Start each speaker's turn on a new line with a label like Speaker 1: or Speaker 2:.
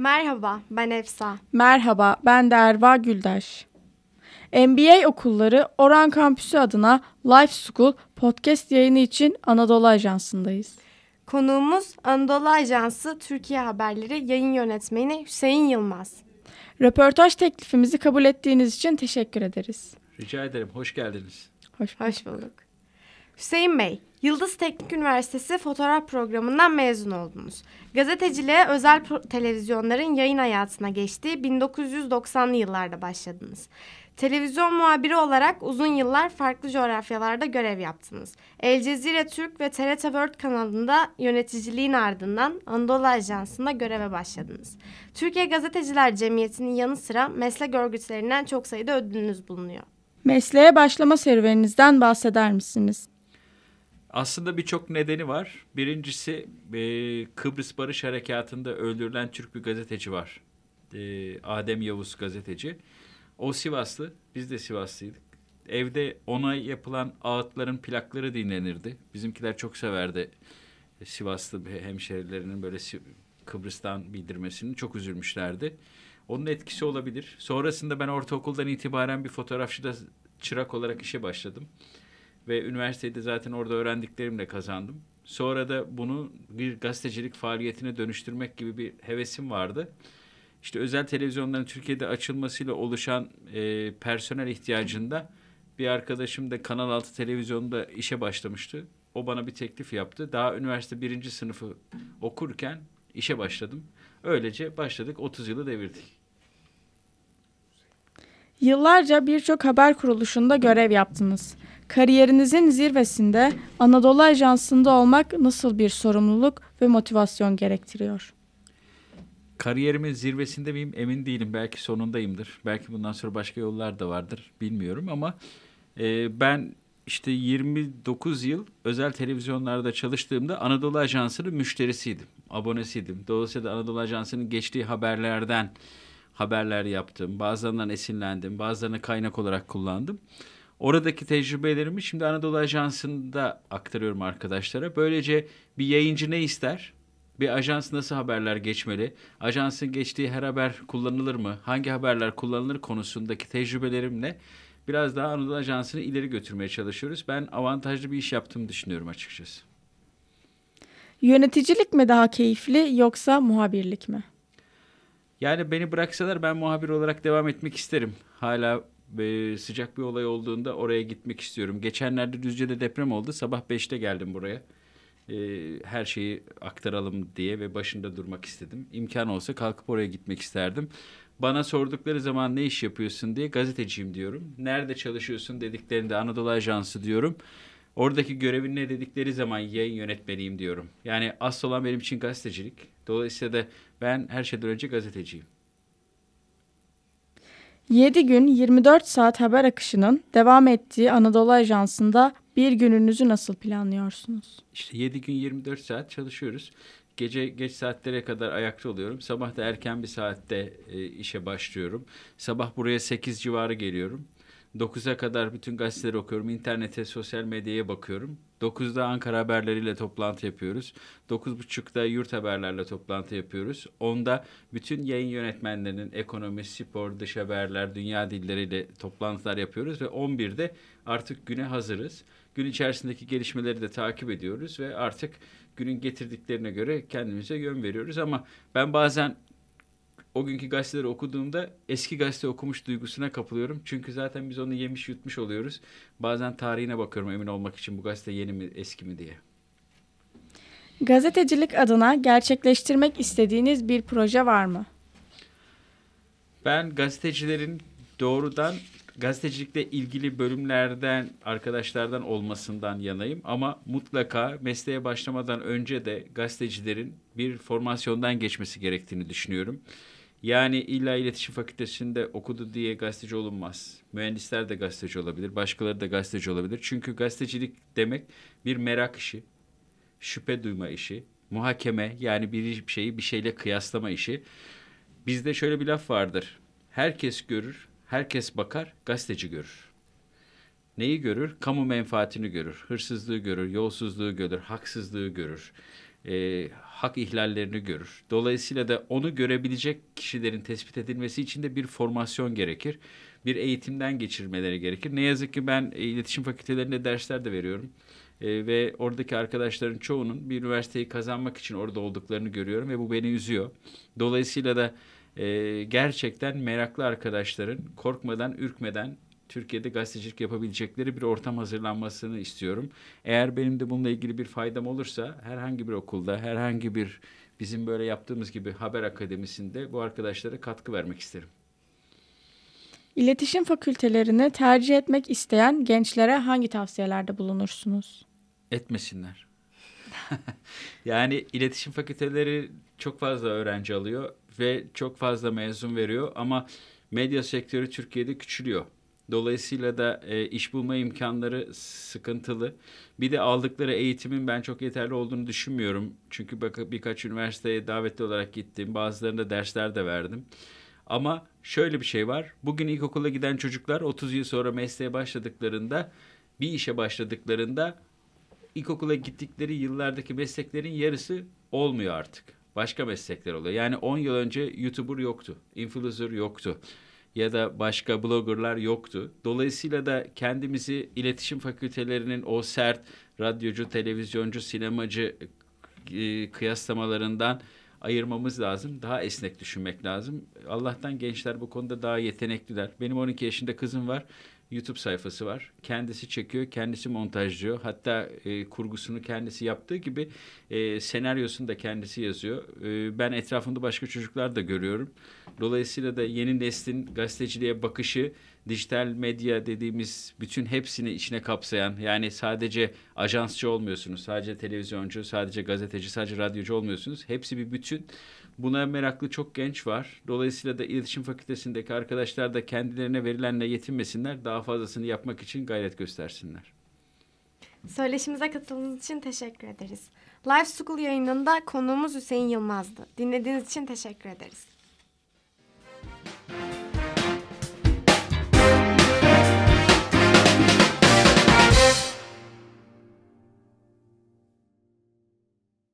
Speaker 1: Merhaba, ben Efsa.
Speaker 2: Merhaba, ben de Erva Güldaş. MBA okulları Oran Kampüsü adına Life School podcast yayını için Anadolu Ajansı'ndayız.
Speaker 1: Konuğumuz Anadolu Ajansı Türkiye Haberleri yayın yönetmeni Hüseyin Yılmaz.
Speaker 2: Röportaj teklifimizi kabul ettiğiniz için teşekkür ederiz.
Speaker 3: Rica ederim, hoş geldiniz.
Speaker 2: Hoş bulduk.
Speaker 1: Hoş bulduk. Hüseyin Bey, Yıldız Teknik Üniversitesi fotoğraf programından mezun oldunuz. Gazeteciliğe özel televizyonların yayın hayatına geçtiği 1990'lı yıllarda başladınız. Televizyon muhabiri olarak uzun yıllar farklı coğrafyalarda görev yaptınız. El Cezire Türk ve TRT World kanalında yöneticiliğin ardından Anadolu Ajansı'nda göreve başladınız. Türkiye Gazeteciler Cemiyeti'nin yanı sıra meslek örgütlerinden çok sayıda ödülünüz bulunuyor.
Speaker 2: Mesleğe başlama serüveninizden bahseder misiniz?
Speaker 3: Aslında birçok nedeni var. Birincisi e, Kıbrıs Barış Harekatı'nda öldürülen Türk bir gazeteci var. E, Adem Yavuz gazeteci. O Sivaslı, biz de Sivaslıydık. Evde ona yapılan ağıtların plakları dinlenirdi. Bizimkiler çok severdi Sivaslı hemşerilerinin böyle Kıbrıs'tan bildirmesini. Çok üzülmüşlerdi. Onun etkisi olabilir. Sonrasında ben ortaokuldan itibaren bir fotoğrafçıda çırak olarak işe başladım. Ve üniversitede zaten orada öğrendiklerimle kazandım. Sonra da bunu bir gazetecilik faaliyetine dönüştürmek gibi bir hevesim vardı. İşte özel televizyonların Türkiye'de açılmasıyla oluşan e, personel ihtiyacında bir arkadaşım da Kanal 6 televizyonda işe başlamıştı. O bana bir teklif yaptı. Daha üniversite birinci sınıfı okurken işe başladım. Öylece başladık 30 yılı devirdik.
Speaker 2: Yıllarca birçok haber kuruluşunda görev yaptınız. Kariyerinizin zirvesinde Anadolu Ajansı'nda olmak nasıl bir sorumluluk ve motivasyon gerektiriyor?
Speaker 3: Kariyerimin zirvesinde miyim emin değilim. Belki sonundayımdır. Belki bundan sonra başka yollar da vardır. Bilmiyorum ama e, ben işte 29 yıl özel televizyonlarda çalıştığımda Anadolu Ajansı'nın müşterisiydim. Abonesiydim. Dolayısıyla Anadolu Ajansı'nın geçtiği haberlerden haberler yaptım. Bazılarından esinlendim. Bazılarını kaynak olarak kullandım. Oradaki tecrübelerimi şimdi Anadolu Ajansı'nda aktarıyorum arkadaşlara. Böylece bir yayıncı ne ister? Bir ajans nasıl haberler geçmeli? Ajansın geçtiği her haber kullanılır mı? Hangi haberler kullanılır konusundaki tecrübelerimle biraz daha Anadolu Ajansı'nı ileri götürmeye çalışıyoruz. Ben avantajlı bir iş yaptığımı düşünüyorum açıkçası.
Speaker 2: Yöneticilik mi daha keyifli yoksa muhabirlik mi?
Speaker 3: Yani beni bıraksalar ben muhabir olarak devam etmek isterim. Hala e, sıcak bir olay olduğunda oraya gitmek istiyorum. Geçenlerde Düzce'de deprem oldu. Sabah 5'te geldim buraya. E, her şeyi aktaralım diye ve başında durmak istedim. İmkan olsa kalkıp oraya gitmek isterdim. Bana sordukları zaman ne iş yapıyorsun diye gazeteciyim diyorum. Nerede çalışıyorsun dediklerinde Anadolu Ajansı diyorum. Oradaki görevin ne dedikleri zaman yayın yönetmeniyim diyorum. Yani asıl olan benim için gazetecilik. Dolayısıyla da ben her şeyden önce gazeteciyim.
Speaker 2: 7 gün 24 saat haber akışının devam ettiği Anadolu Ajansı'nda bir gününüzü nasıl planlıyorsunuz?
Speaker 3: İşte 7 gün 24 saat çalışıyoruz. Gece geç saatlere kadar ayakta oluyorum. Sabah da erken bir saatte e, işe başlıyorum. Sabah buraya 8 civarı geliyorum. 9'a kadar bütün gazeteleri okuyorum. İnternete, sosyal medyaya bakıyorum. 9'da Ankara haberleriyle toplantı yapıyoruz. 9.30'da yurt haberlerle toplantı yapıyoruz. 10'da bütün yayın yönetmenlerinin ekonomi, spor, dış haberler, dünya dilleriyle toplantılar yapıyoruz. Ve 11'de artık güne hazırız. Gün içerisindeki gelişmeleri de takip ediyoruz ve artık günün getirdiklerine göre kendimize yön veriyoruz. Ama ben bazen o günkü gazeteleri okuduğumda eski gazete okumuş duygusuna kapılıyorum. Çünkü zaten biz onu yemiş yutmuş oluyoruz. Bazen tarihine bakıyorum emin olmak için bu gazete yeni mi eski mi diye.
Speaker 2: Gazetecilik adına gerçekleştirmek istediğiniz bir proje var mı?
Speaker 3: Ben gazetecilerin doğrudan gazetecilikle ilgili bölümlerden arkadaşlardan olmasından yanayım ama mutlaka mesleğe başlamadan önce de gazetecilerin bir formasyondan geçmesi gerektiğini düşünüyorum. Yani illa iletişim fakültesinde okudu diye gazeteci olunmaz. Mühendisler de gazeteci olabilir, başkaları da gazeteci olabilir. Çünkü gazetecilik demek bir merak işi, şüphe duyma işi, muhakeme yani bir şeyi bir şeyle kıyaslama işi. Bizde şöyle bir laf vardır. Herkes görür, herkes bakar, gazeteci görür. Neyi görür? Kamu menfaatini görür, hırsızlığı görür, yolsuzluğu görür, haksızlığı görür. E, hak ihlallerini görür. Dolayısıyla da onu görebilecek kişilerin tespit edilmesi için de bir formasyon gerekir. Bir eğitimden geçirmeleri gerekir. Ne yazık ki ben e, iletişim fakültelerinde dersler de veriyorum. E, ve oradaki arkadaşların çoğunun bir üniversiteyi kazanmak için orada olduklarını görüyorum ve bu beni üzüyor. Dolayısıyla da e, gerçekten meraklı arkadaşların korkmadan, ürkmeden Türkiye'de gazetecilik yapabilecekleri bir ortam hazırlanmasını istiyorum. Eğer benim de bununla ilgili bir faydam olursa herhangi bir okulda, herhangi bir bizim böyle yaptığımız gibi haber akademisinde bu arkadaşlara katkı vermek isterim.
Speaker 2: İletişim fakültelerini tercih etmek isteyen gençlere hangi tavsiyelerde bulunursunuz?
Speaker 3: Etmesinler. yani iletişim fakülteleri çok fazla öğrenci alıyor ve çok fazla mezun veriyor ama medya sektörü Türkiye'de küçülüyor. Dolayısıyla da e, iş bulma imkanları sıkıntılı. Bir de aldıkları eğitimin ben çok yeterli olduğunu düşünmüyorum. Çünkü bak birkaç üniversiteye davetli olarak gittim. Bazılarında dersler de verdim. Ama şöyle bir şey var. Bugün ilkokula giden çocuklar 30 yıl sonra mesleğe başladıklarında, bir işe başladıklarında ilkokula gittikleri yıllardaki mesleklerin yarısı olmuyor artık. Başka meslekler oluyor. Yani 10 yıl önce YouTuber yoktu, influencer yoktu ya da başka bloggerlar yoktu. Dolayısıyla da kendimizi iletişim fakültelerinin o sert radyocu, televizyoncu, sinemacı e, kıyaslamalarından ayırmamız lazım. Daha esnek düşünmek lazım. Allah'tan gençler bu konuda daha yetenekliler. Benim 12 yaşında kızım var. YouTube sayfası var. Kendisi çekiyor, kendisi montajlıyor. Hatta e, kurgusunu kendisi yaptığı gibi e, senaryosunu da kendisi yazıyor. E, ben etrafımda başka çocuklar da görüyorum. Dolayısıyla da yeni neslin gazeteciliğe bakışı dijital medya dediğimiz bütün hepsini içine kapsayan yani sadece ajansçı olmuyorsunuz, sadece televizyoncu, sadece gazeteci, sadece radyocu olmuyorsunuz. Hepsi bir bütün. Buna meraklı çok genç var. Dolayısıyla da iletişim fakültesindeki arkadaşlar da kendilerine verilenle yetinmesinler. Daha fazlasını yapmak için gayret göstersinler.
Speaker 1: Söyleşimize katıldığınız için teşekkür ederiz. Live School yayınında konuğumuz Hüseyin Yılmaz'dı. Dinlediğiniz için teşekkür ederiz.